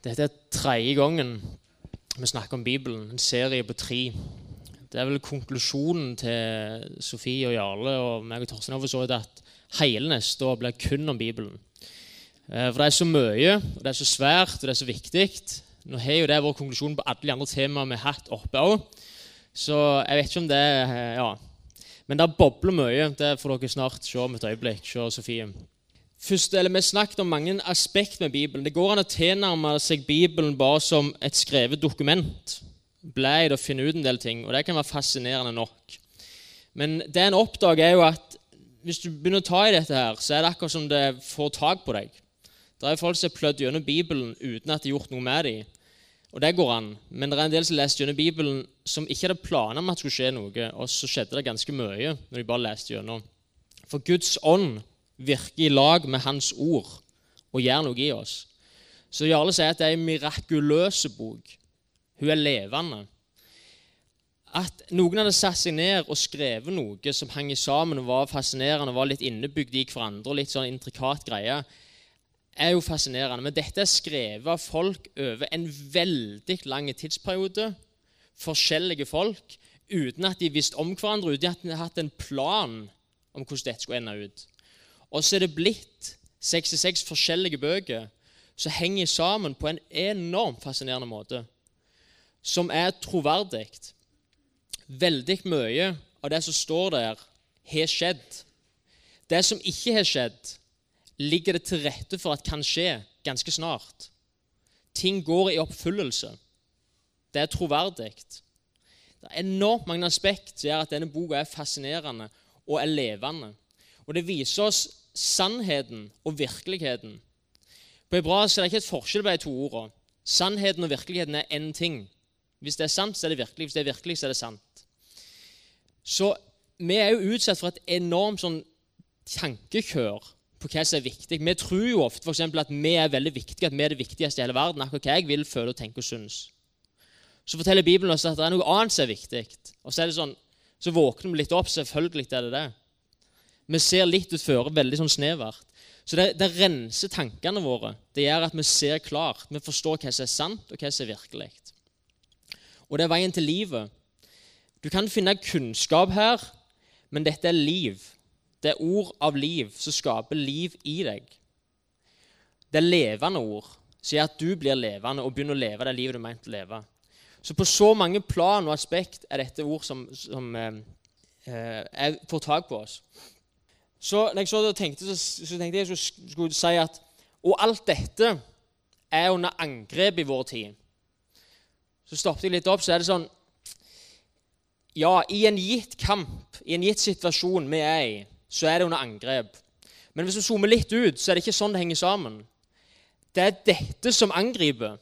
Dette er tredje gangen vi snakker om Bibelen, en serie på tre. Det er vel konklusjonen til Sofie og Jarle og meg og Torstein for så vidt at hele neste år blir kun om Bibelen. Eh, for det er så mye, og det er så svært, og det er så viktig. Nå har jo det vært konklusjonen på alle de andre temaene vi har hatt oppe òg. Så jeg vet ikke om det er Ja. Men det bobler mye. Det får dere snart se om et øyeblikk. Se Sofie. Først, eller Vi snakket om mange aspekt med Bibelen. Det går an å tilnærme seg Bibelen bare som et skrevet dokument. Bleid å finne ut en del ting, og det kan være fascinerende nok. Men det en oppdager, er jo at hvis du begynner å ta i dette, her, så er det akkurat som det får tak på deg. Det er folk som har plødd gjennom Bibelen uten at de har gjort noe med dem. Og det går an. Men det er en del som leste gjennom Bibelen som ikke hadde planer om at det skulle skje noe, og så skjedde det ganske mye når de bare leste gjennom. For Guds ånd virker i lag med Hans ord og gjør noe i oss. Så Jarle sier at det er en mirakuløs bok. Hun er levende. At noen hadde satt seg ned og skrevet noe som hang sammen og var fascinerende og var litt innebygd i hverandre, og litt sånn intrikat greie, er jo fascinerende. Men dette er skrevet av folk over en veldig lang tidsperiode. Forskjellige folk. Uten at de visste om hverandre, uten at de hadde hatt en plan om hvordan dette skulle ende ut. Og så er det blitt 66 forskjellige bøker som henger sammen på en enormt fascinerende måte. Som er troverdig. Veldig mye av det som står der, har skjedd. Det som ikke har skjedd, ligger det til rette for at kan skje ganske snart. Ting går i oppfyllelse. Det er troverdig. Det er enormt mange aspekt som gjør at denne boka er fascinerende og er levende. Og det viser oss sannheten og virkeligheten. På hebraisk er det ikke et forskjell på de to ordene. Sannheten og virkeligheten er én ting. Hvis det er sant, så er det virkelig. Hvis det er virkelig, så er det sant. Så vi er jo utsatt for et enormt sånn tankekør på hva som er viktig. Vi tror jo ofte for eksempel, at vi er veldig viktige, at vi er det viktigste i hele verden. akkurat hva jeg vil, føle og tenke og synes. Så forteller Bibelen oss at det er noe annet som er viktig. Og så er det sånn, så våkner vi litt opp. Selvfølgelig er det det. Vi ser litt utfor, veldig sånn snevert. Så det, det, renser tankene våre. Det gjør at vi ser klart. Vi forstår hva som er sant, og hva som er virkelig. Og det er veien til livet. Du kan finne kunnskap her, men dette er liv. Det er ord av liv som skaper liv i deg. Det er levende ord som gjør at du blir levende og begynner å leve det livet du er ment å leve. Så på så mange plan og aspekt er dette ord som, som eh, eh får tak på oss. Så når jeg så tenkte, så, så tenkte jeg jeg skulle si at Og alt dette er under angrep i vår tid. Så stoppet jeg litt opp, så er det sånn Ja, i en gitt kamp, i en gitt situasjon vi er i, så er det under angrep. Men hvis vi zoomer litt ut, så er det ikke sånn det henger sammen. Det er dette som angriper.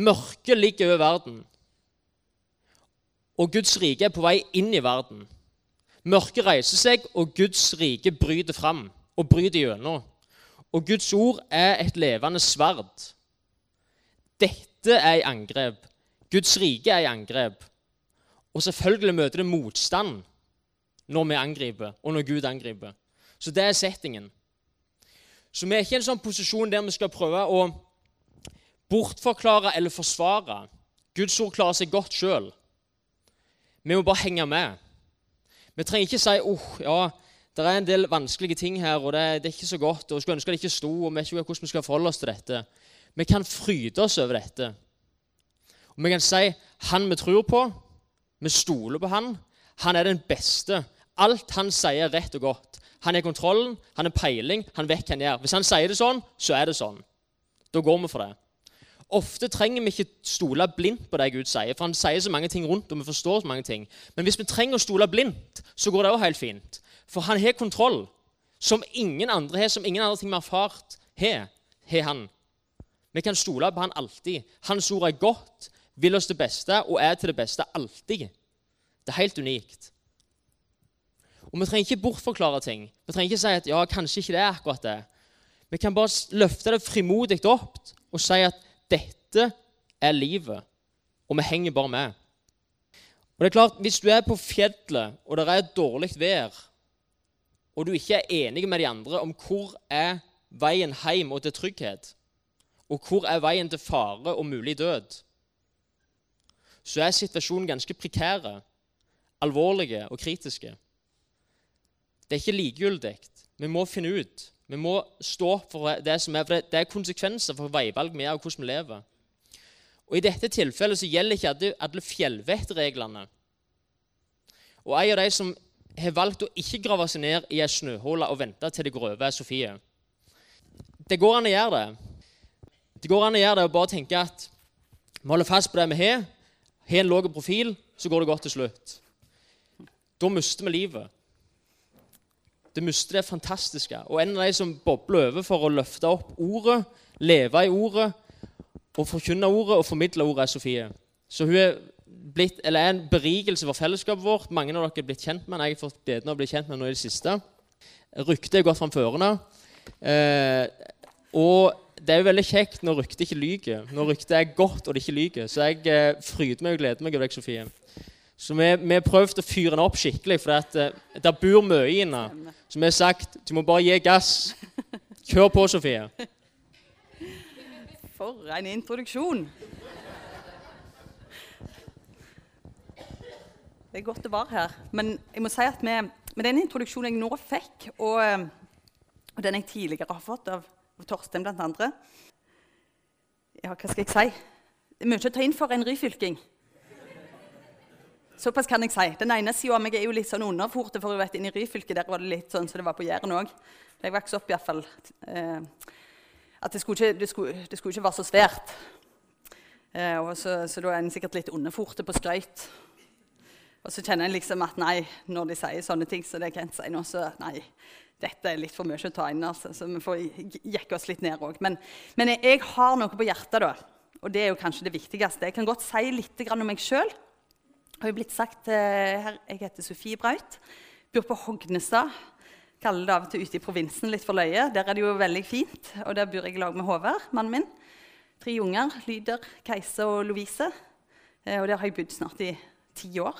Mørket ligger over verden, og Guds rike er på vei inn i verden. Mørket reiser seg, og Guds rike bryter fram og bryter gjennom. Og Guds ord er et levende sverd. Dette er i angrep. Guds rike er i angrep. Og selvfølgelig møter det motstand når vi angriper, og når Gud angriper. Så det er settingen. Så vi er ikke i en sånn posisjon der vi skal prøve å bortforklare eller forsvare. Guds ord klarer seg godt sjøl. Vi må bare henge med. Vi trenger ikke si oh, ja, det er en del vanskelige ting her, og det, det er ikke så godt, og skulle ønske det ikke sto, og vi vet ikke hvordan vi skal forholde oss til dette. Vi kan fryde oss over dette. Og vi kan si han vi tror på, vi stoler på han. Han er den beste. Alt han sier, er rett og godt. Han er kontrollen, han er peiling, han vet hva han gjør. Hvis han sier det sånn, så er det sånn. Da går vi for det. Ofte trenger vi ikke stole blindt på det Gud sier, for han sier så mange ting rundt, og vi forstår så mange ting. Men hvis vi trenger å stole blindt, så går det òg helt fint. For han har kontroll, som ingen andre har, som ingen andre ting vi har erfart, har, har han. Vi kan stole på han alltid. Hans ord er godt, vil oss det beste og er til det beste alltid. Det er helt unikt. Og Vi trenger ikke bortforklare ting. Vi trenger ikke si at ja, kanskje ikke det er akkurat det. Vi kan bare løfte det frimodig opp og si at dette er livet, og vi henger bare med. Og det er klart, Hvis du er på fjellet, og det er dårlig vær, og du ikke er enig med de andre om hvor er veien hjem og til trygghet, og hvor er veien til fare og mulig død, så er situasjonen ganske prekære, alvorlige og kritiske. Det er ikke likegyldig. Vi må finne ut. Vi må stå for det som er, for det er konsekvenser for veivalg vi gjør, og hvordan vi lever. Og I dette tilfellet så gjelder ikke alle, alle fjellvettreglene. Og en av de som har valgt å ikke grave seg ned i ei snøhule og vente til det går over, er Sofie. Det går an å gjøre det. Det går an å gjøre det og bare tenke at vi holder fast på det vi har. Har en lav profil, så går det godt til slutt. Da mister vi livet. Det mister det fantastiske. Og en av de som bobler over for å løfte opp ordet, leve i ordet og forkynne ordet og formidle ordet, er Sofie. Så hun er, blitt, er en berikelse for fellesskapet vårt. Mange av dere er blitt kjent med henne. Jeg har fått gleden av å bli kjent med henne i det siste. Ryktet er gått fram førende. Eh, og det er jo veldig kjekt når ryktet ikke lyver. Når ryktet er godt og det ikke lyver. Så jeg eh, fryder meg og gleder meg over deg, Sofie. Så vi, har prøvd å fyre henne opp skikkelig, for det, at, det bor mye i henne. Vi har sagt du må bare gi gass. Kjør på, Sofie. For en introduksjon. Det er godt å være her. Men jeg må si at med, med den introduksjonen jeg nå fikk, og, eh, og den jeg tidligere har fått av, av Torstein bl.a. Ja, hva skal jeg si? Det mye å ta inn for en ryfylking. Såpass kan jeg si. Den ene sida av meg er jo litt sånn underforte, for vet, inne i Ryfylke der var det litt sånn som så det var på Jæren òg. Jeg vokste opp iallfall eh, at det skulle, ikke, det, skulle, det skulle, ikke, være så svært. Eh, så, så, da er en sikkert litt underforte på skrøyt. Og så kjenner en liksom at nei, når de sier sånne ting så det Kent sier nå, så nei, dette er litt for mye å ta inn. altså, Så vi får jekke oss litt ned òg. Men, men jeg, jeg, har noe på hjertet, da. Og det er jo kanskje det viktigste. Jeg kan godt si litt om meg sjøl har jo blitt sagt eh, her, Jeg heter Sofie Braut. Bor på Hognestad. Kaller det av og til ute i provinsen litt for løye. Der er det jo veldig fint, og der bor jeg i lag med Håvard, mannen min. Tre unger. Lyder, Keise og Lovise. Eh, og der har jeg bodd snart i ti år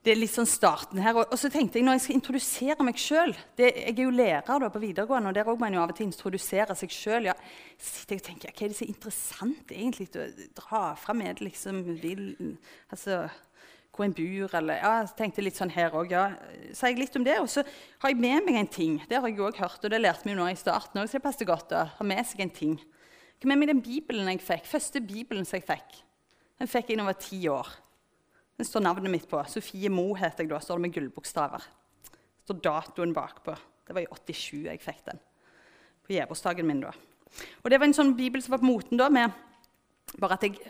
det er litt sånn starten her. Og, så tenkte jeg når jeg skal introdusere meg sjøl Jeg er jo lærer da, på videregående, og der må en jo av og til introdusere seg sjøl. Ja, så jeg og tenker, Hva er det så interessant egentlig å dra fram med liksom, vil, altså, hvor en bor, eller ja, jeg tenkte litt sånn her òg. Ja. Så jeg litt om det. Og så har jeg med meg en ting. Det har jeg òg hørt, og det lærte vi jo nå i starten òg, så det passet godt å ha med seg en ting. Hva med meg den bibelen jeg fikk? Første bibelen som jeg fikk. Den fikk jeg da jeg var ti år. Den står navnet mitt på. Sofie Mo heter jeg da. står det med gullbokstaver. Står datoen bakpå. Det var i 87 jeg fikk den. På gjevårsdagen min da. Og Det var en sånn bibel som var på moten da, med bare at jeg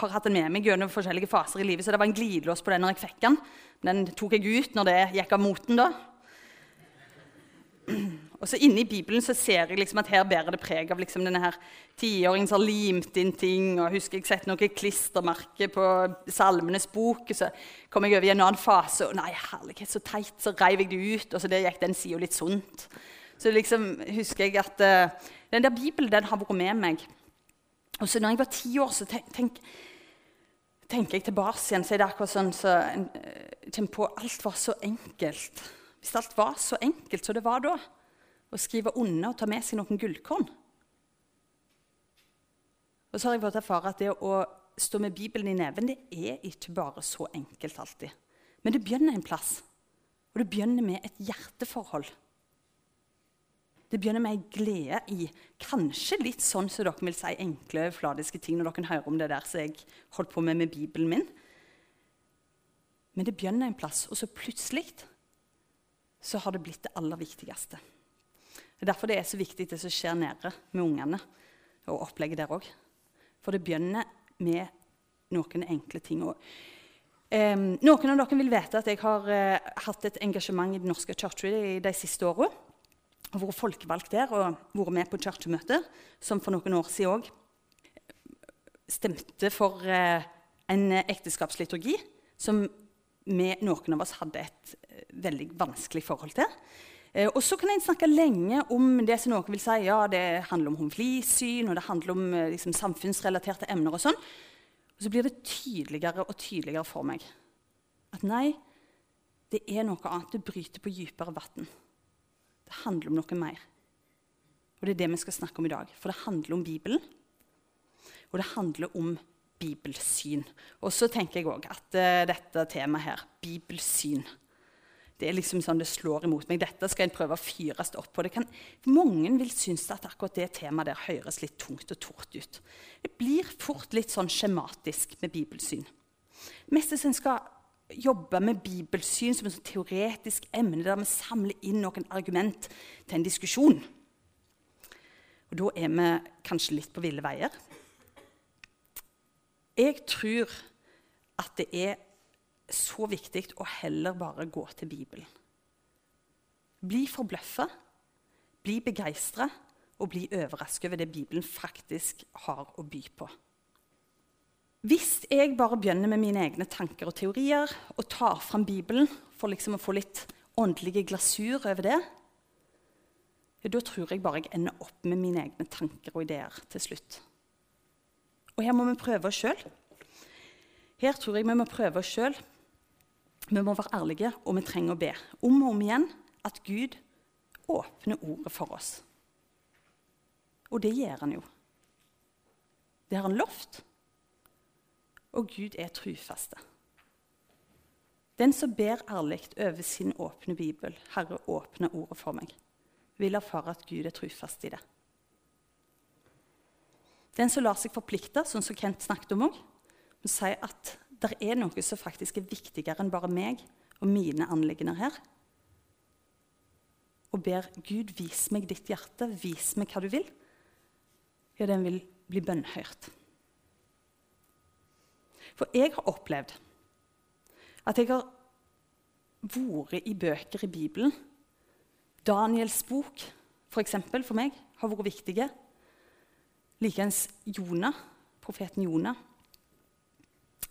har hatt den med meg gjennom forskjellige faser i livet. Så det var en glidelås på den når jeg fikk den. Den tok jeg ut når det gikk av moten da. Og så Inni Bibelen så ser jeg liksom at her bærer det preg av liksom denne her tiåringen som har limt inn ting. og husker Jeg sett noe klistremerke på Salmenes bok. og Så kom jeg over i en annen fase, og nei, herlighet, så teit. Så reiv jeg det ut, og så det gikk den sida litt sunt. Så liksom husker jeg at uh, den der Bibelen den har vært med meg. Og så når jeg var ti år, så tenk, tenk, tenker jeg tilbake igjen, så er det akkurat sånn så, en, på Alt var så enkelt. Hvis alt var så enkelt som det var da å skrive under og ta med seg noen gullkorn. Og så har jeg fått erfare at det å stå med Bibelen i neven det er ikke bare så enkelt alltid. Men det begynner en plass, og det begynner med et hjerteforhold. Det begynner med ei glede i kanskje litt sånn som dere vil si enkle, fladiske ting når dere hører om det der som jeg holdt på med med Bibelen min. Men det begynner en plass, og så plutselig så har det blitt det aller viktigste. Det er derfor det er så viktig det som skjer nede med ungene, og opplegget der òg. For det begynner med noen enkle ting. Og, um, noen av dere vil vite at jeg har uh, hatt et engasjement i Den norske kirke de siste åra. Vært folkevalgt der og vært med på kirkemøter, som for noen år siden òg stemte for uh, en ekteskapsliturgi som vi, noen av oss hadde et uh, veldig vanskelig forhold til. Eh, og så kan en snakke lenge om det som noen vil si ja, det handler om homofili og det handler om eh, liksom, samfunnsrelaterte emner. Og sånn. Og så blir det tydeligere og tydeligere for meg at nei, det er noe annet. Det bryter på dypere vann. Det handler om noe mer. Og det er det vi skal snakke om i dag. For det handler om Bibelen. Og det handler om bibelsyn. Og så tenker jeg òg at uh, dette temaet her, bibelsyn det er liksom sånn det slår imot meg. Dette skal jeg prøve å fyres opp på. Kan, mange vil synes at akkurat det temaet der høres litt tungt og tort ut. Det blir fort litt sånn skjematisk med bibelsyn. Mest hvis en skal jobbe med bibelsyn som et sånn teoretisk emne der vi samler inn noen argument til en diskusjon. Og Da er vi kanskje litt på ville veier. Jeg tror at det er så viktig å heller bare gå til Bibelen. Bli forbløffa, bli begeistra og bli overrasket over det Bibelen faktisk har å by på. Hvis jeg bare begynner med mine egne tanker og teorier og tar fram Bibelen for liksom å få litt åndelige glasur over det, da tror jeg bare jeg ender opp med mine egne tanker og ideer til slutt. Og her må vi prøve oss sjøl. Her tror jeg vi må prøve oss sjøl vi må være ærlige, og vi trenger å be om og om igjen at Gud åpner ordet for oss. Og det gjør han jo. Det har han lovt. Og Gud er trufaste. Den som ber ærlig over sin åpne bibel, Herre, åpne ordet for meg, vil erfare at Gud er trufast i det. Den som lar seg forplikte, sånn som Kent snakket om òg, sier at det er noe som faktisk er viktigere enn bare meg og mine anliggender her. Og ber Gud, vis meg ditt hjerte, vis meg hva du vil. Ja, den vil bli bønnhørt. For jeg har opplevd at jeg har vært i bøker i Bibelen. Daniels bok, for, for meg, har vært viktige. Likeens Jonah, profeten Jonah.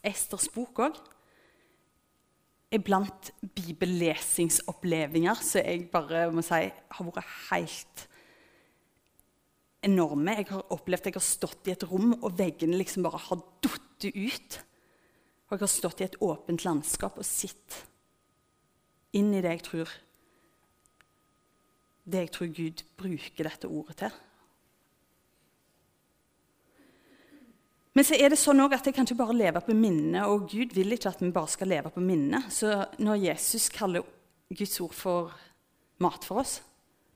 Esters bok òg er blant bibellesingsopplevelser som jeg bare må si har vært helt enorme. Jeg har opplevd jeg har stått i et rom, og veggene liksom bare har datt ut. Og jeg har stått i et åpent landskap og sett inn i det jeg tror det jeg tror Gud bruker dette ordet til. Men så er det sånn at jeg kan ikke bare leve på minnet, og Gud vil ikke at vi bare skal leve på minnet. Så når Jesus kaller Guds ord for mat for oss,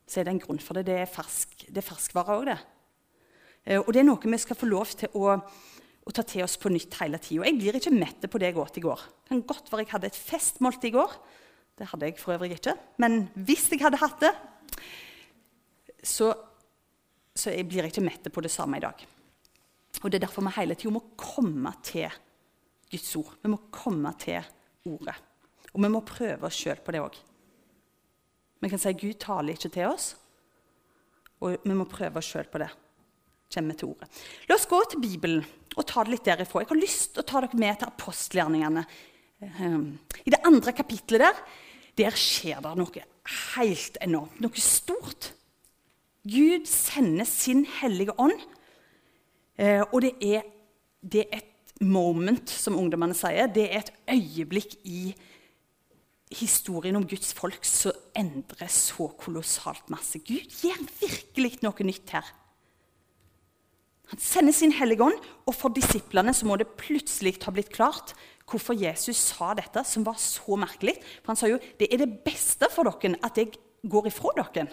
så er det en grunn for det. Det er, fersk, det er ferskvare òg, det. Eh, og det er noe vi skal få lov til å, å ta til oss på nytt hele tida. Jeg blir ikke mett på det jeg åt i går. Det kan godt være jeg hadde et festmåltid i går. Det hadde jeg for øvrig ikke. Men hvis jeg hadde hatt det, så, så jeg blir jeg ikke mett på det samme i dag. Og Det er derfor vi hele tida må komme til Guds ord. Vi må komme til Ordet. Og vi må prøve oss sjøl på det òg. Vi kan si at Gud taler ikke til oss, og vi må prøve oss sjøl på det. Kommer til ordet. La oss gå til Bibelen og ta det litt derifra. Jeg har lyst til å ta dere med til apostelgjerningene. Ehm, I det andre kapitlet der der skjer det noe helt enormt, noe stort. Gud sender sin hellige ånd og det er, det er, et moment, som ungdommene sier. Det er et øyeblikk i historien om Guds folk som endrer så kolossalt masse. Gud gjør virkelig noe nytt her. Han sender sin Hellige Ånd, og for disiplene så må det plutselig ha blitt klart hvorfor Jesus sa dette, som var så merkelig. For han sa jo det er det beste for dere at jeg går ifra dere.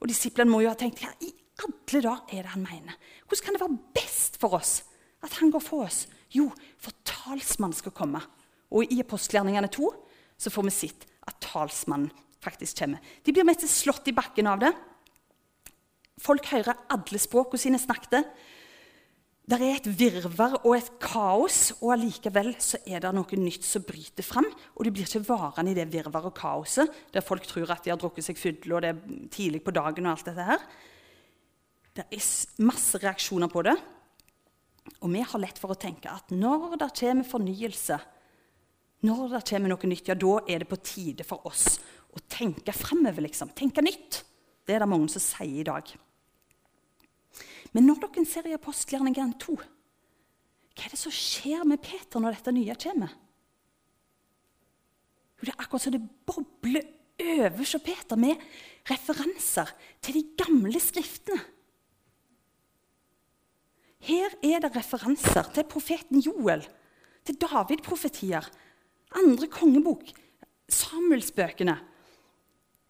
Og disiplene må jo ha tenkt hva i alle dager er det han mener? Hvordan kan det være best for oss at han går for oss? Jo, for talsmannen skal komme. Og i apostelgjerningene 2 så får vi sett at talsmannen faktisk kommer. De blir mest slått i bakken av det. Folk hører alle språkene sine snakket. Det er et virvar og et kaos, og allikevel så er det noe nytt som bryter fram. Og de blir ikke varende i det virvaret og kaoset der folk tror at de har drukket seg fulle, og det er tidlig på dagen. og alt dette her. Det er masse reaksjoner på det. Og vi har lett for å tenke at når det kommer fornyelse, når det kommer noe nytt, ja, da er det på tide for oss å tenke framover, liksom. Tenke nytt. Det er det mange som sier i dag. Men når dere ser i apostelgjerningen 2, hva er det som skjer med Peter når dette nye kommer? Jo, det er akkurat som det bobler overser Peter med referanser til de gamle skriftene. Her er det referanser til profeten Joel, til David-profetier, andre kongebok, Samuelsbøkene,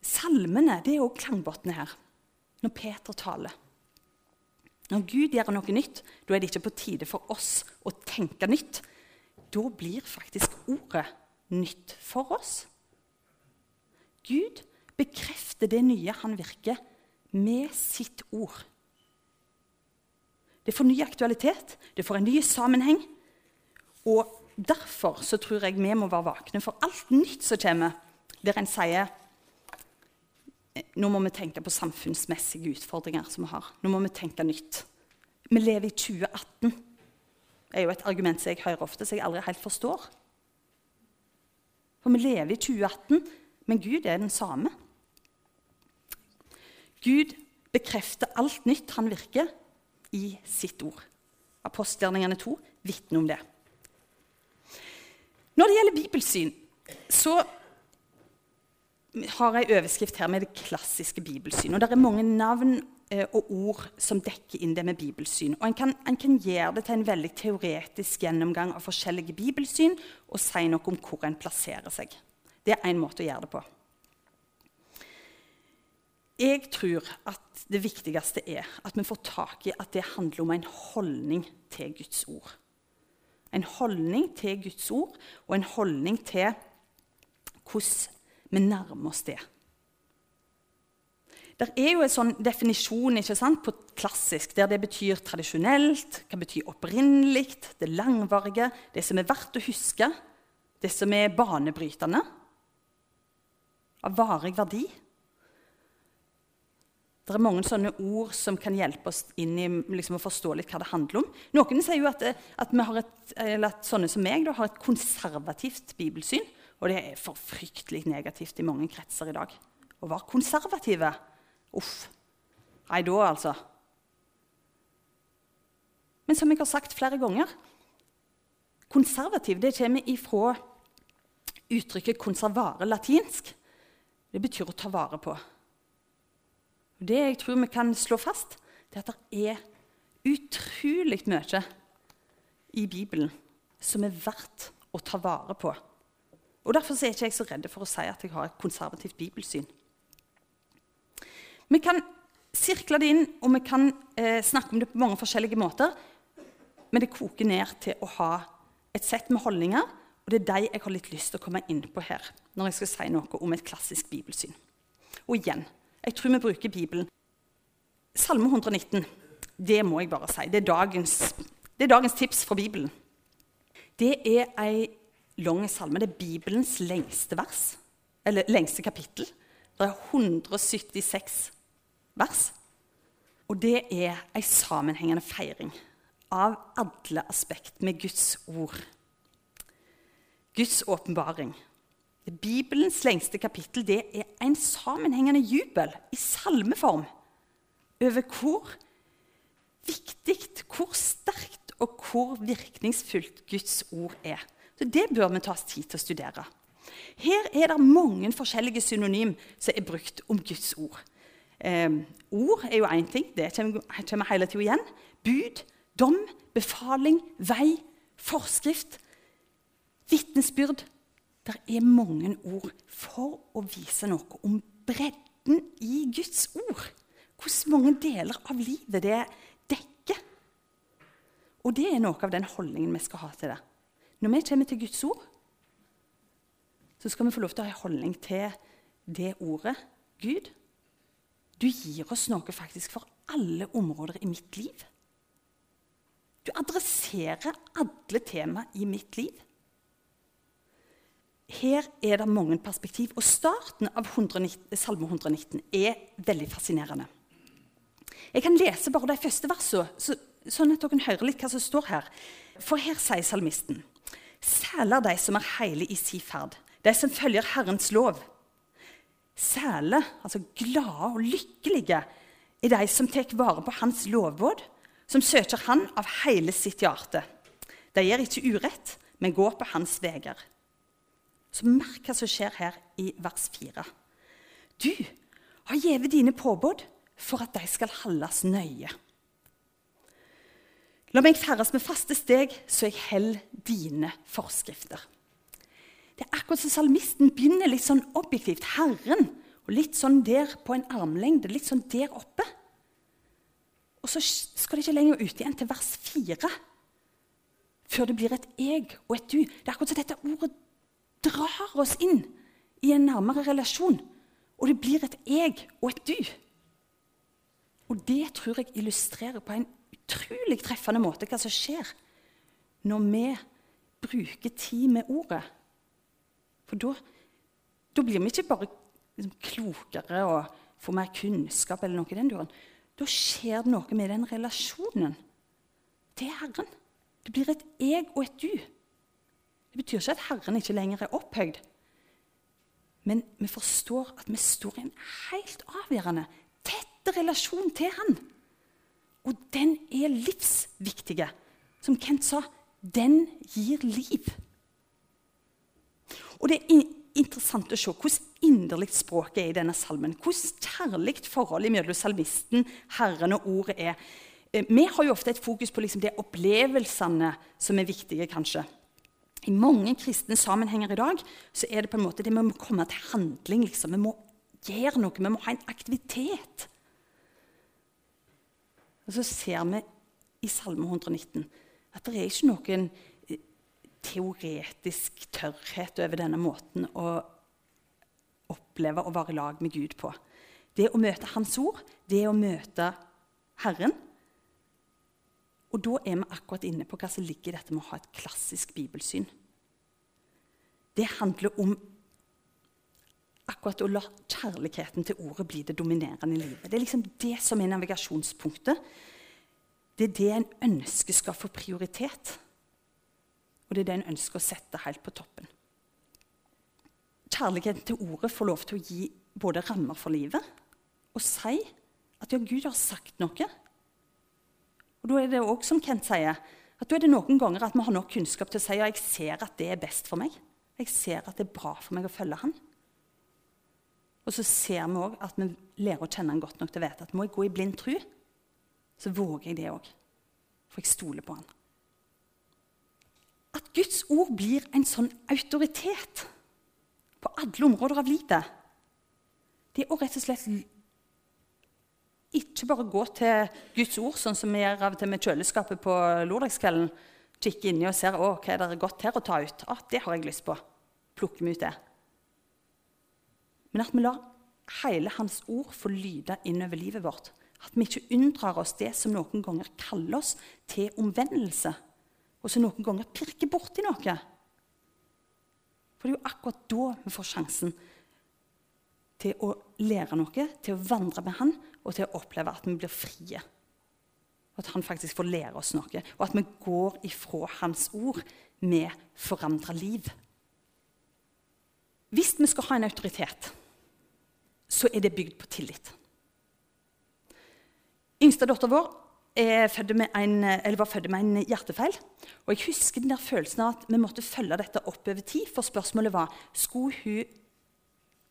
salmene. Det er òg klangbunnen her, når Peter taler. Når Gud gjør noe nytt, da er det ikke på tide for oss å tenke nytt. Da blir faktisk ordet nytt for oss. Gud bekrefter det nye han virker, med sitt ord. Det får ny aktualitet, det får en ny sammenheng. Og derfor så tror jeg vi må være vakne for alt nytt som kommer, der en sier nå må vi tenke på samfunnsmessige utfordringer som vi har. Nå må vi tenke nytt. Vi lever i 2018. Det er jo et argument som jeg hører ofte, som jeg aldri helt forstår. For vi lever i 2018, men Gud er den samme. Gud bekrefter alt nytt han virker, i sitt ord. Apostelgjerningene 2 vitner om det. Når det gjelder bibelsyn, så har jeg overskrift her med det klassiske bibelsyn. Og det er mange navn eh, og ord som dekker inn det med bibelsyn. Og en kan, en kan, gjøre det til en veldig teoretisk gjennomgang av forskjellige bibelsyn og si noe om hvor en plasserer seg. Det er én måte å gjøre det på. Jeg tror at det viktigste er at vi får tak i at det handler om en holdning til Guds ord. En holdning til Guds ord og en holdning til hvordan vi nærmer oss det. Det er jo en sånn definisjon sant, på klassisk, der det betyr tradisjonelt, kan bety opprinnelig, det langvarige, det som er verdt å huske, det som er banebrytende, av varig verdi. Det er mange sånne ord som kan hjelpe oss inn i liksom, å forstå litt hva det handler om. Noen sier jo at, at, et, at sånne som meg da, har et konservativt bibelsyn. Og det er for fryktelig negativt i mange kretser i dag. Å være konservative Uff. Nei, da, altså. Men som jeg har sagt flere ganger Konservativ det kommer ifra uttrykket 'konservare' latinsk. Det betyr å ta vare på. Det jeg tror vi kan slå fast, det er at det er utrolig mye i Bibelen som er verdt å ta vare på. Og Derfor er ikke jeg så redd for å si at jeg har et konservativt bibelsyn. Vi kan sirkle det inn, og vi kan eh, snakke om det på mange forskjellige måter. Men det koker ned til å ha et sett med holdninger, og det er de jeg har litt lyst til å komme inn på her. når jeg skal si noe om et klassisk bibelsyn. Og igjen, jeg tror vi bruker Bibelen. Salme 119. Det må jeg bare si. Det er dagens, det er dagens tips fra Bibelen. Det er ei lang salme. Det er Bibelens lengste vers, eller lengste kapittel. Det er 176 vers. Og det er ei sammenhengende feiring av alle aspekt med Guds ord. Guds åpenbaring. Bibelens lengste kapittel det er en sammenhengende jubel i salmeform over hvor viktig, hvor sterkt og hvor virkningsfullt Guds ord er. Så Det bør vi ta oss tid til å studere. Her er det mange forskjellige synonym som er brukt om Guds ord. Eh, ord er jo én ting, det kommer, hele tida igjen. Bud, dom, befaling, vei, forskrift, vitnesbyrd, det er mange ord for å vise noe om bredden i Guds ord. Hvor mange deler av livet det dekker. Og det er noe av den holdningen vi skal ha til det. Når vi kommer til Guds ord, så skal vi få lov til å ha en holdning til det ordet. Gud, du gir oss noe faktisk for alle områder i mitt liv. Du adresserer alle tema i mitt liv. Her er det mange perspektiv, og starten av 119, Salme 119 er veldig fascinerende. Jeg kan lese bare de første versene, så, sånn at dere hører litt hva som står her. For her sier salmisten.: Sæler de som er heile i si ferd, de som følger Herrens lov. Sæle, altså glade og lykkelige, er de som tar vare på Hans lovbud, som søker Han av hele sitt hjerte. De gjør ikke urett, men går på Hans veier. Så merk hva som skjer her i vers 4. du har gitt dine påbud for at de skal holdes nøye. La meg ferdes med faste steg, så jeg holder dine forskrifter. Det er akkurat som salmisten begynner litt sånn objektivt. Herren. Og litt sånn der på en armlengde. Litt sånn der oppe. Og så skal det ikke lenger ut igjen til vers 4 Før det blir et jeg og et du. Det er akkurat som dette ordet drar oss inn i en nærmere relasjon. Og det blir et jeg og et du. Og det tror jeg illustrerer på en utrolig treffende måte hva som skjer når vi bruker tid med ordet. For da, da blir vi ikke bare liksom, klokere og får mer kunnskap. eller noe i den duren. Da skjer det noe med den relasjonen til Herren. Det blir et jeg og et du. Det betyr ikke at Herren ikke lenger er opphøyd. Men vi forstår at vi står i en helt avgjørende, tett relasjon til Han. Og den er livsviktig. Som Kent sa, den gir liv. Og det er interessant å se hvordan inderlig språket er i denne salmen. Hvordan kjærlig forholdet mellom salmisten, Herren og ordet er. Eh, vi har jo ofte et fokus på liksom de opplevelsene som er viktige, kanskje. I mange kristne sammenhenger i dag så er det på en måte det vi må komme til handling. Liksom. Vi må gjøre noe, vi må ha en aktivitet. Og så ser vi i Salme 119 at det er ikke noen eh, teoretisk tørrhet over denne måten å oppleve å være i lag med Gud på. Det å møte Hans ord, det å møte Herren. Og da er vi akkurat inne på hva som ligger i dette med å ha et klassisk bibelsyn. Det handler om akkurat å la kjærligheten til ordet bli det dominerende i livet. Det er liksom det som er navigasjonspunktet. Det er det en ønsker skal få prioritet. Og det er det en ønsker å sette helt på toppen. Kjærligheten til ordet får lov til å gi både rammer for livet og si at ja, Gud har sagt noe. Og Da er det òg som Kent sier, at da er det noen ganger at vi har nok kunnskap til å si ja, jeg ser at det er best for meg. Jeg ser at det er bra for meg å følge han. Og så ser vi òg at vi lærer å kjenne han godt nok til å vite at må jeg gå i blind tru, så våger jeg det òg. For jeg stoler på han. At Guds ord blir en sånn autoritet på alle områder av livet, det er å rett og slett ikke bare gå til Guds ord, sånn som vi gjør av og til med kjøleskapet på lørdagskvelden. Kikke inni og se hva er det godt her å ta ut. Ah, det har jeg lyst på. Plukker vi ut det. Men at vi lar hele Hans ord få lyde innover livet vårt. At vi ikke unndrar oss det som noen ganger kaller oss til omvendelse, og som noen ganger pirker borti noe. For det er jo akkurat da vi får sjansen til å lære noe, til å vandre med Han, og til å oppleve at vi blir frie. At Han faktisk får lære oss noe, og at vi går ifra Hans ord med forandra liv. Hvis vi skal ha en autoritet, så er det bygd på tillit. Yngste datter vår en, var født med en hjertefeil. Og jeg husker den der følelsen av at vi måtte følge dette opp over tid. For spørsmålet var skulle hun,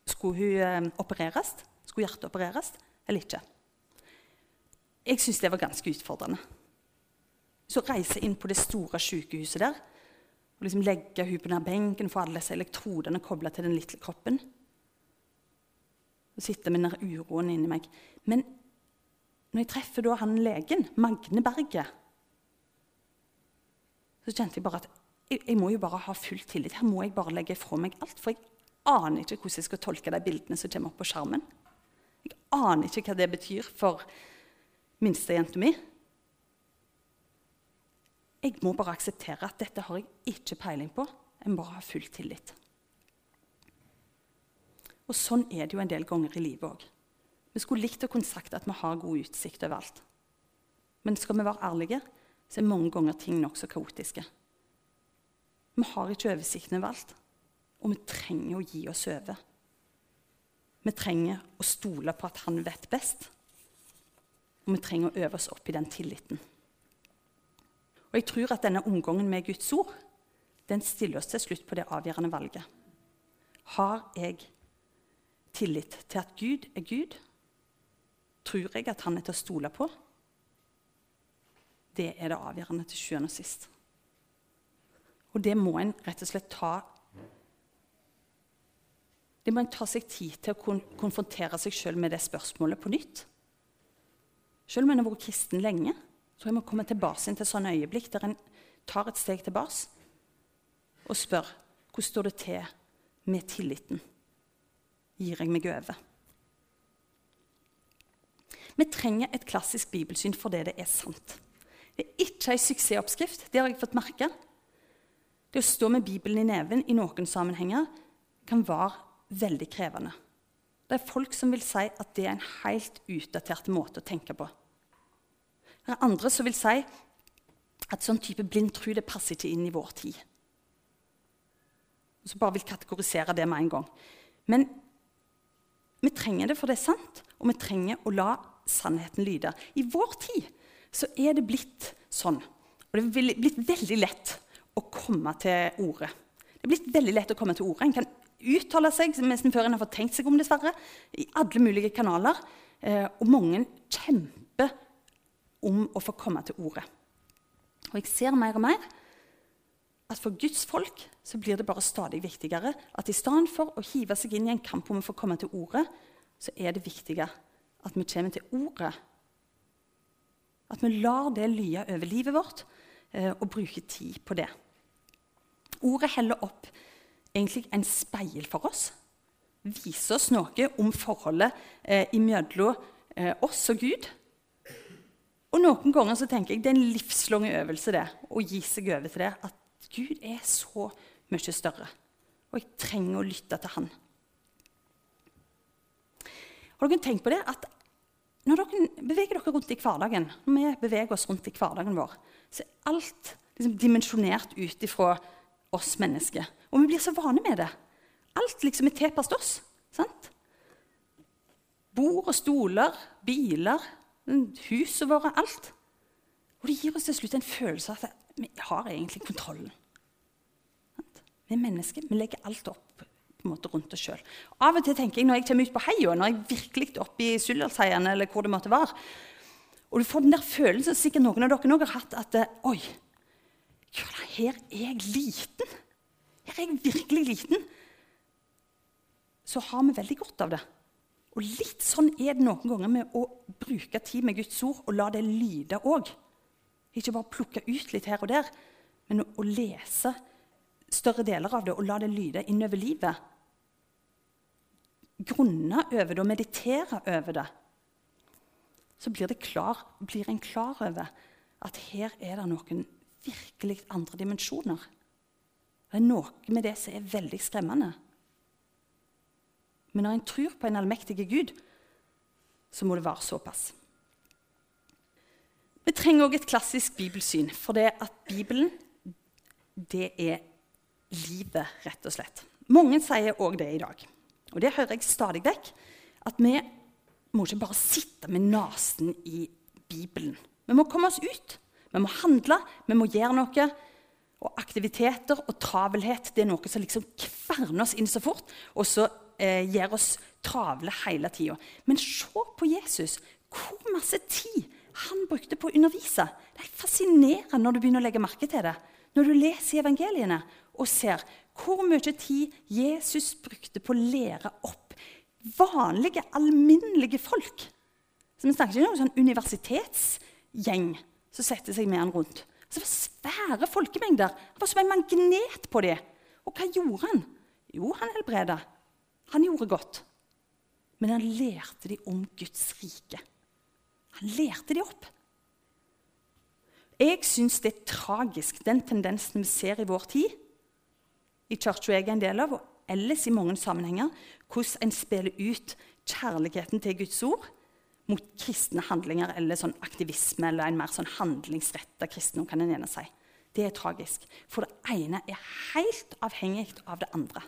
skulle hun eh, opereres, skulle hjertet opereres eller ikke. Jeg syntes det var ganske utfordrende. Så reise inn på det store sykehuset der og liksom legge hun på denne benken, få alle disse elektrodene kobla til den lille kroppen. Og sitte med den uroen inni meg. Men når jeg treffer da han legen, Magne Berget, så kjente jeg bare at jeg, jeg, må jo bare ha full tillit. Her må jeg bare legge fra meg alt. For jeg aner ikke hvordan jeg skal tolke de bildene som kommer opp på skjermen. Jeg aner ikke hva det betyr for minstejenta mi. Jeg må bare akseptere at dette har jeg ikke peiling på. Jeg må bare ha full tillit. Og Sånn er det jo en del ganger i livet òg. Vi skulle likt å kunne sagt at vi har god utsikt overalt. Men skal vi være ærlige, så er mange ganger ting nokså kaotiske. Vi har ikke oversikten over alt, og vi trenger å gi oss over. Vi trenger å stole på at han vet best, og vi trenger å øve oss opp i den tilliten. Og jeg tror at denne omgangen med Guds ord den stiller oss til slutt på det avgjørende valget. Har jeg tillit til at Gud er Gud? Tror jeg at han er til å stole på? Det er det avgjørende til sjuende og sist. Og det må en rett og slett ta Det må en ta seg tid til å kon konfrontere seg sjøl med det spørsmålet på nytt. Selv om en har vært kristen lenge, tror jeg må komme tilbake til sånne øyeblikk der en tar et steg tilbake og spør hvordan står det til med tilliten. Gir jeg meg over? Vi trenger et klassisk bibelsyn fordi det det er sant. Det er ikke en suksessoppskrift. Det har jeg fått merke. Det å stå med Bibelen i neven i noen sammenhenger kan være veldig krevende. Det er folk som vil si at det er en helt utdatert måte å tenke på. Det er andre som vil si at sånn type blind tro det passer ikke inn i vår tid. Og så bare vil kategorisere det med en gang. Men vi trenger det, for det er sant, og vi trenger å la sannheten lyde. I vår tid så er det blitt sånn. Og det er blitt veldig lett å komme til orde. Det er blitt veldig lett å komme til ordet. En kan uttale seg nesten før en har fått tenkt seg om, dessverre, i alle mulige kanaler. Eh, og mange kjemper om å få komme til ordet. Og jeg ser mer og mer at for Guds folk så blir det bare stadig viktigere at i stedet for å hive seg inn i en kamp om å få komme til ordet, så er det viktigere at vi kommer til ordet at vi lar det lye over livet vårt eh, og bruker tid på det. Ordet heller opp egentlig en speil for oss. Viser oss noe om forholdet eh, imellom eh, oss og Gud. Og Noen ganger så tenker jeg det er en livslang øvelse det, å gi seg over til det. At Gud er så mye større, og jeg trenger å lytte til Han. Har dere tenkt på det at når dere beveger dere rundt i hverdagen, når vi beveger oss rundt i hverdagen vår, så er alt liksom dimensjonert ut ifra oss mennesker. Og vi blir så vane med det. Alt liksom er tilpasset oss. sant? Bord og stoler, biler, husene våre, alt. Og det gir oss til slutt en følelse av at vi har egentlig kontrollen. Vi er mennesker. Vi legger alt opp på en måte rundt oss sjøl. Av og til tenker jeg når jeg kommer ut på heia, når jeg virkelig er oppe i Suldalsheiene, eller hvor det måtte være, og du får den der følelsen sikkert noen av dere har hatt, at Oi, her er jeg liten. Her er jeg virkelig liten. Så har vi veldig godt av det. Og litt sånn er det noen ganger med å bruke tid med Guds ord og la det lyde òg. Ikke bare plukke ut litt her og der, men å lese større deler av det og la det lyde innover livet. Grunne over det og meditere over det. Så blir, klar, blir en klar over at her er det noen virkelig andre dimensjoner. Det er noe med det som er veldig skremmende. Men når en tror på en allmektig Gud, så må det være såpass. Vi trenger òg et klassisk bibelsyn, for det at Bibelen det er livet, rett og slett. Mange sier òg det i dag. Og det hører jeg stadig vekk. At vi må ikke bare sitte med nesen i Bibelen. Vi må komme oss ut. Vi må handle, vi må gjøre noe. Og aktiviteter og travelhet det er noe som liksom kverner oss inn så fort, og så eh, gjør oss travle hele tida. Men se på Jesus. Hvor masse tid han brukte på å undervise. Det er fascinerende når du begynner å legge merke til det. Når du leser evangeliene og ser hvor mye tid Jesus brukte på å lære opp vanlige, alminnelige folk. Så Vi snakker ikke om en sånn universitetsgjeng som setter seg med han rundt. Så det var svære folkemengder. Han var som en magnet på dem. Og hva gjorde han? Jo, han helbreda. Han gjorde godt. Men han lærte dem om Guds rike. Han lærte dem opp. Jeg syns det er tragisk, den tendensen vi ser i vår tid, i kirka jeg er en del av, og ellers i mange sammenhenger, hvordan en spiller ut kjærligheten til Guds ord mot kristne handlinger eller sånn aktivisme eller en mer sånn handlingsretta kristendom. kan en gjerne si. Det er tragisk. For det ene er helt avhengig av det andre.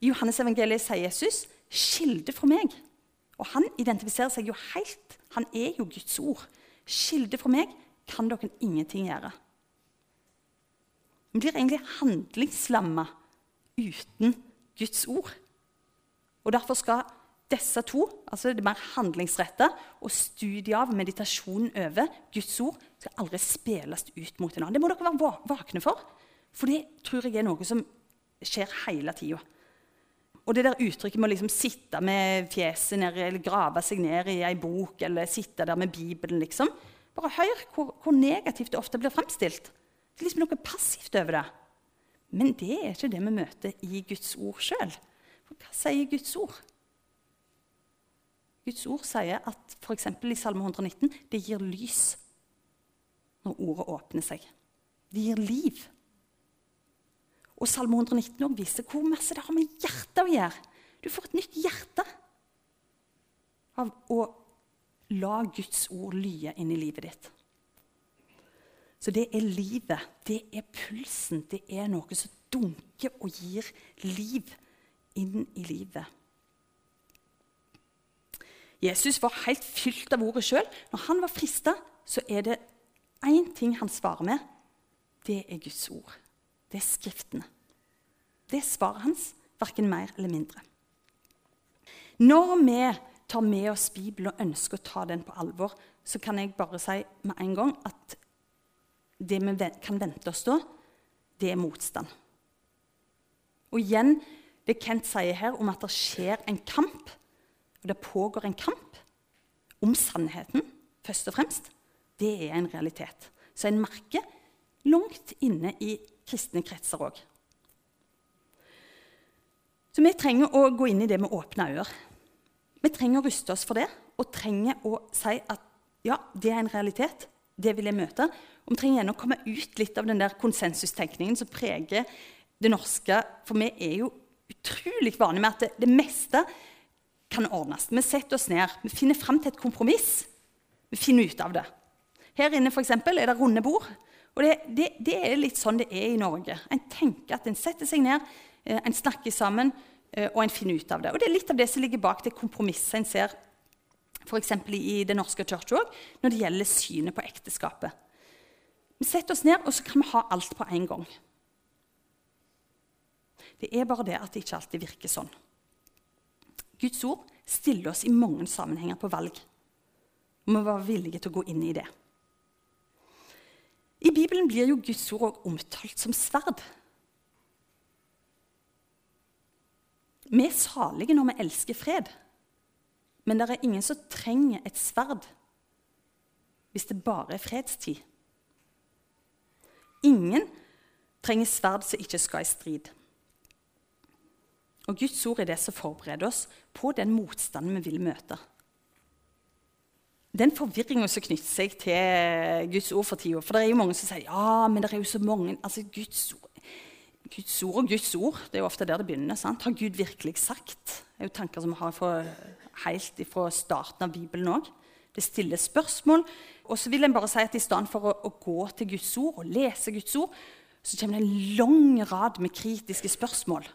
I Johannes evangeliet sier Jesus 'skilde fra meg'. Og han identifiserer seg jo helt. Han er jo Guds ord. Skilde fra meg kan dere ingenting gjøre. Vi blir egentlig handlingslamma uten Guds ord. Og Derfor skal disse to, altså det mer handlingsretta og studiet av meditasjonen over Guds ord, skal aldri spilles ut mot hverandre. Det må dere være vakne for, for det tror jeg er noe som skjer hele tida. Og det der uttrykket med å liksom sitte med fjeset ned, eller grave seg ned i ei bok eller sitte der med Bibelen liksom, Bare hør hvor, hvor negativt det ofte blir fremstilt. Det er liksom noe passivt over det. Men det er ikke det vi møter i Guds ord sjøl. Hva sier Guds ord? Guds ord sier at f.eks. i Salme 119 det gir lys når ordet åpner seg. Det gir liv. Og Salme 119 også viser hvor masse det har med hjertet å gjøre. Du får et nytt hjerte av å la Guds ord lye inn i livet ditt. Så det er livet, det er pulsen, det er noe som dunker og gir liv inn i livet. Jesus var helt fylt av ordet sjøl. Når han var frista, så er det én ting han svarer med. Det er Guds ord. Det er Skriftene. Det er svaret hans, verken mer eller mindre. Når vi tar med oss Bibelen og ønsker å ta den på alvor, så kan jeg bare si med en gang at det vi kan vente oss da, det er motstand. Og igjen, det Kent sier her om at det skjer en kamp, og det pågår en kamp om sannheten, først og fremst, det er en realitet. Så en merker langt inne i kristne kretser òg. Så vi trenger å gå inn i det med åpne øyne. Vi trenger å ruste oss for det og trenger å si at ja, det er en realitet. Det vil jeg møte. Og vi trenger gjerne å komme ut litt av den der konsensustenkningen som preger det norske. For vi er jo utrolig vane med at det, det, meste kan ordnes. Vi setter oss ned, vi finner fram til et kompromiss. Vi finner ut av det. Her inne for eksempel, er det runde bord. Og det, det, det, er litt sånn det er i Norge. En tenker at en setter seg ned, eh, en snakker sammen, Eh, og en finner ut av det. Og Det er litt av det som ligger bak det kompromisset en ser f.eks. i Den norske kirke òg, når det gjelder synet på ekteskapet. Vi setter oss ned, og så kan vi ha alt på en gang. Det er bare det at det ikke alltid virker sånn. Guds ord stiller oss i mange sammenhenger på valg. Vi må være villige til å gå inn i det. I Bibelen blir jo Guds ord også omtalt som sverd. Vi er salige når vi elsker fred, men det er ingen som trenger et sverd hvis det bare er fredstid. Ingen trenger sverd som ikke skal i strid. Og Guds ord er det som forbereder oss på den motstanden vi vil møte. Den forvirringa som knytter seg til Guds ord for tida. For det er jo mange som sier ja, men det er jo så mange altså Guds ord Guds ord og Guds ord. Det er jo ofte der det begynner. sant? Har Gud virkelig sagt? Det er jo tanker som vi har fra, helt fra starten av Bibelen òg. Det stiller spørsmål. Og så vil jeg bare si at I stedet for å, å, gå til Guds ord og lese Guds ord, så kommer det en lang rad med kritiske spørsmål.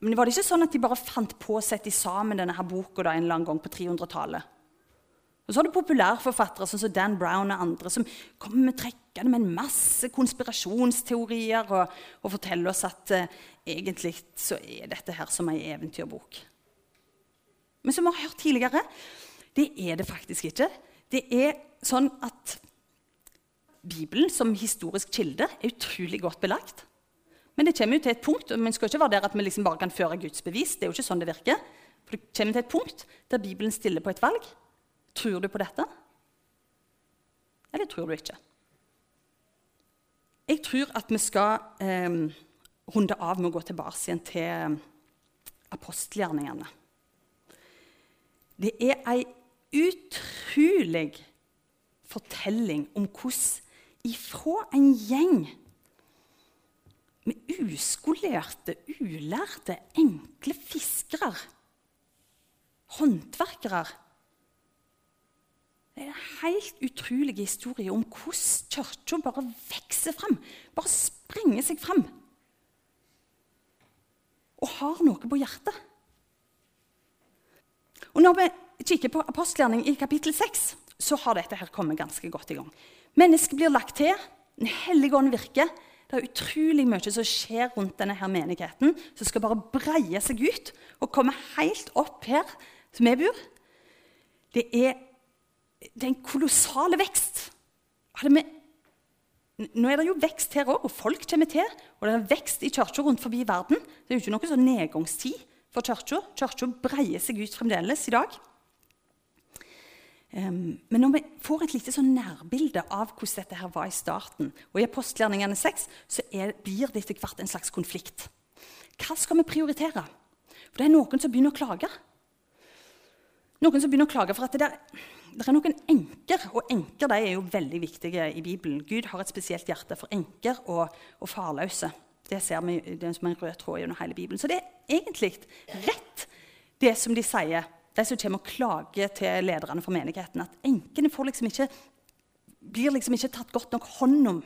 Men var det ikke sånn at de bare fant på å sette sammen denne her boka da, en eller annen gang på 300-tallet? Og så har du populærforfattere sånn som Dan Brown og andre som kommer med trekkende med en masse konspirasjonsteorier og, og forteller oss at uh, egentlig så er dette her som ei eventyrbok. Men som vi har hørt tidligere, det er det faktisk ikke. Det er sånn at Bibelen som historisk kilde er utrolig godt belagt. Men det kommer jo til et punkt, og vi skal ikke være der at vi liksom bare kan føre Guds bevis. Det er jo ikke sånn det virker. For det kommer til et punkt der Bibelen stiller på et valg. Tror du på dette? Eller tror du ikke? Jeg tror at vi skal eh, runde av med å gå tilbake igjen til ehm, apostelgjerningene. Det er ei utrolig fortelling om hvordan ifra en gjeng med uskolerte, ulærte, enkle fiskere, håndverkere det er en helt utrolig historie om hvordan kirka bare vokser fram. Bare sprenger seg fram. Og har noe på hjertet. Og Når vi kikker på apostelgjerning i kapittel 6, så har dette her kommet ganske godt i gang. Mennesket blir lagt til, Den hellige ånd virker, Det er utrolig mye som skjer rundt denne her menigheten, som skal bare breie seg ut og komme helt opp her som vi bor. Det er, det er en kolossal vekst. Vi, nå er det jo vekst her òg, og folk kommer til. Og det er vekst i kirka rundt forbi verden. Det er jo ikke noe sånn nedgangstid for kirka. Kirka breier seg ut fremdeles i dag. Men når vi får et lite sånn nærbilde av hvordan dette her var i starten, og i apostelgjerningene 6, så er, blir det etter hvert en slags konflikt. Hva skal vi prioritere? For det er noen som begynner å klage. Noen som begynner å klage for at det, der, det er noen enker, og enker er jo veldig viktige i Bibelen. Gud har et spesielt hjerte for enker og, og farløse. Det ser vi det som en rød tråd gjennom hele Bibelen. Så det er egentlig rett, det som de sier de som kommer og klager til lederne for menigheten, at enkene liksom ikke, blir liksom ikke tatt godt nok hånd om.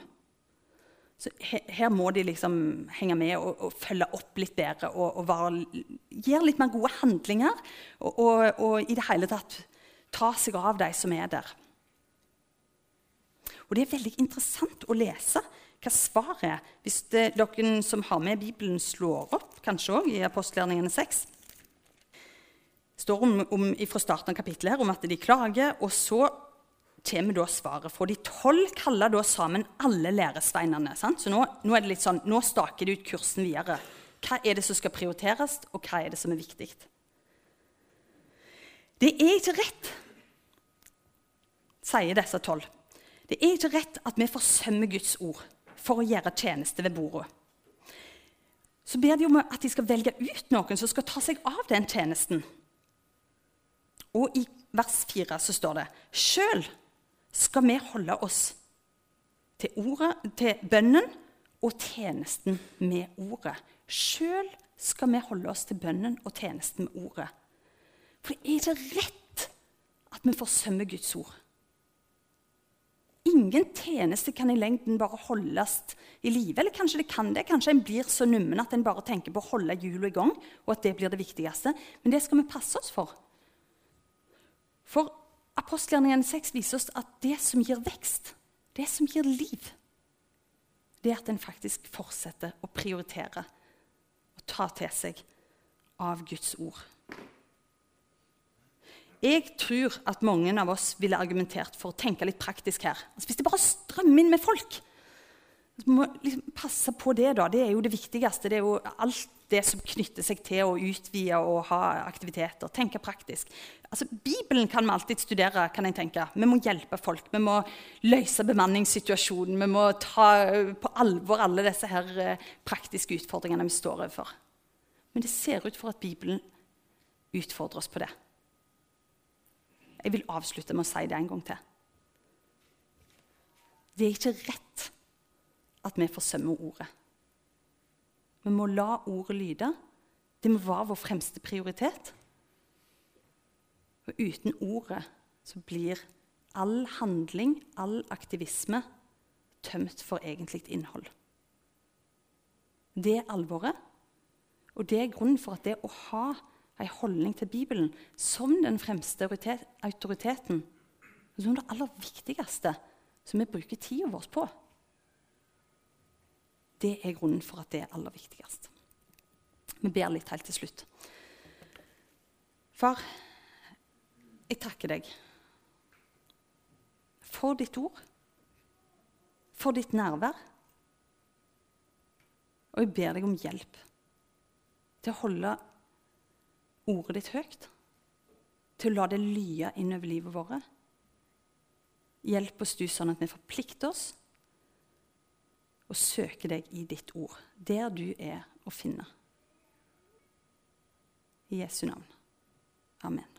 Så her, her må de liksom henge med og, og følge opp litt bedre og, og være, litt mer gode handlinger. Og, og i det hele tatt ta seg av de som er der. Og Det er veldig interessant å lese hva svaret er. Hvis det, dere som har med Bibelen, slår opp, kanskje òg i apostelgjerningene 6 står om, om, fra starten av kapittelet her om at de klager. Og så kommer da svaret. For de tolv kaller da sammen alle læresveinene. Sant? Så nå, nå, er det litt sånn, nå staker de ut kursen videre. Hva er det som skal prioriteres, og hva er det som er viktig? Det er ikke rett, sier disse tolv. Det er ikke rett at vi forsømmer Guds ord for å gjøre tjeneste ved bordet. Så ber de om at de skal velge ut noen som skal ta seg av den tjenesten. Og i vers 4 så står det Sjøl skal vi holde oss til, ordet, til bønnen og tjenesten med ordet. Sjøl skal vi holde oss til bønnen og tjenesten med ordet. For er det rett at vi forsømmer Guds ord. Ingen tjeneste kan i lengden bare holdes i live. Eller kanskje det kan det. Kanskje en blir så nummen at en bare tenker på å holde hjulene i gang. og at det blir det viktigste. Men det skal vi passe oss for. For apostelgjerningene 6 viser oss at det som gir vekst, det som gir liv, det er at en faktisk fortsetter å prioritere og ta til seg av Guds ord. Jeg tror at mange av oss ville argumentert for å tenke litt praktisk her. Altså hvis det bare strømmer inn med folk, så må liksom passe på det. da. Det er jo det viktigste. Det er jo alt det som knytter seg til å utvide og ha aktiviteter. Tenke praktisk. Altså, Bibelen kan vi alltid studere. kan jeg tenke. Vi må hjelpe folk. Vi må løse bemanningssituasjonen. Vi må ta på alvor alle disse her eh, praktiske utfordringene vi står overfor. Men det ser ut for at Bibelen utfordrer oss på det. Jeg vil avslutte med å si det en gang til. Det er ikke rett at vi forsømmer ordet. Vi må la ordet lyde. Det må være vår fremste prioritet. Og uten ordet så blir all handling, all aktivisme, tømt for egentlig innhold. Det er alvoret, og det er grunnen for at det å ha en holdning til Bibelen som den fremste autoriteten, som det aller viktigste som vi bruker tida vår på, det er grunnen for at det er aller viktigst. Vi ber litt helt til slutt. Far, jeg takker deg for ditt ord, for ditt nærvær. Og jeg ber deg om hjelp til å holde ordet ditt høyt, til å la det lye innover livet vårt. Hjelp oss du sånn at vi forplikter oss og søke deg i ditt ord, der du er å finne. I Jesu navn. Amen.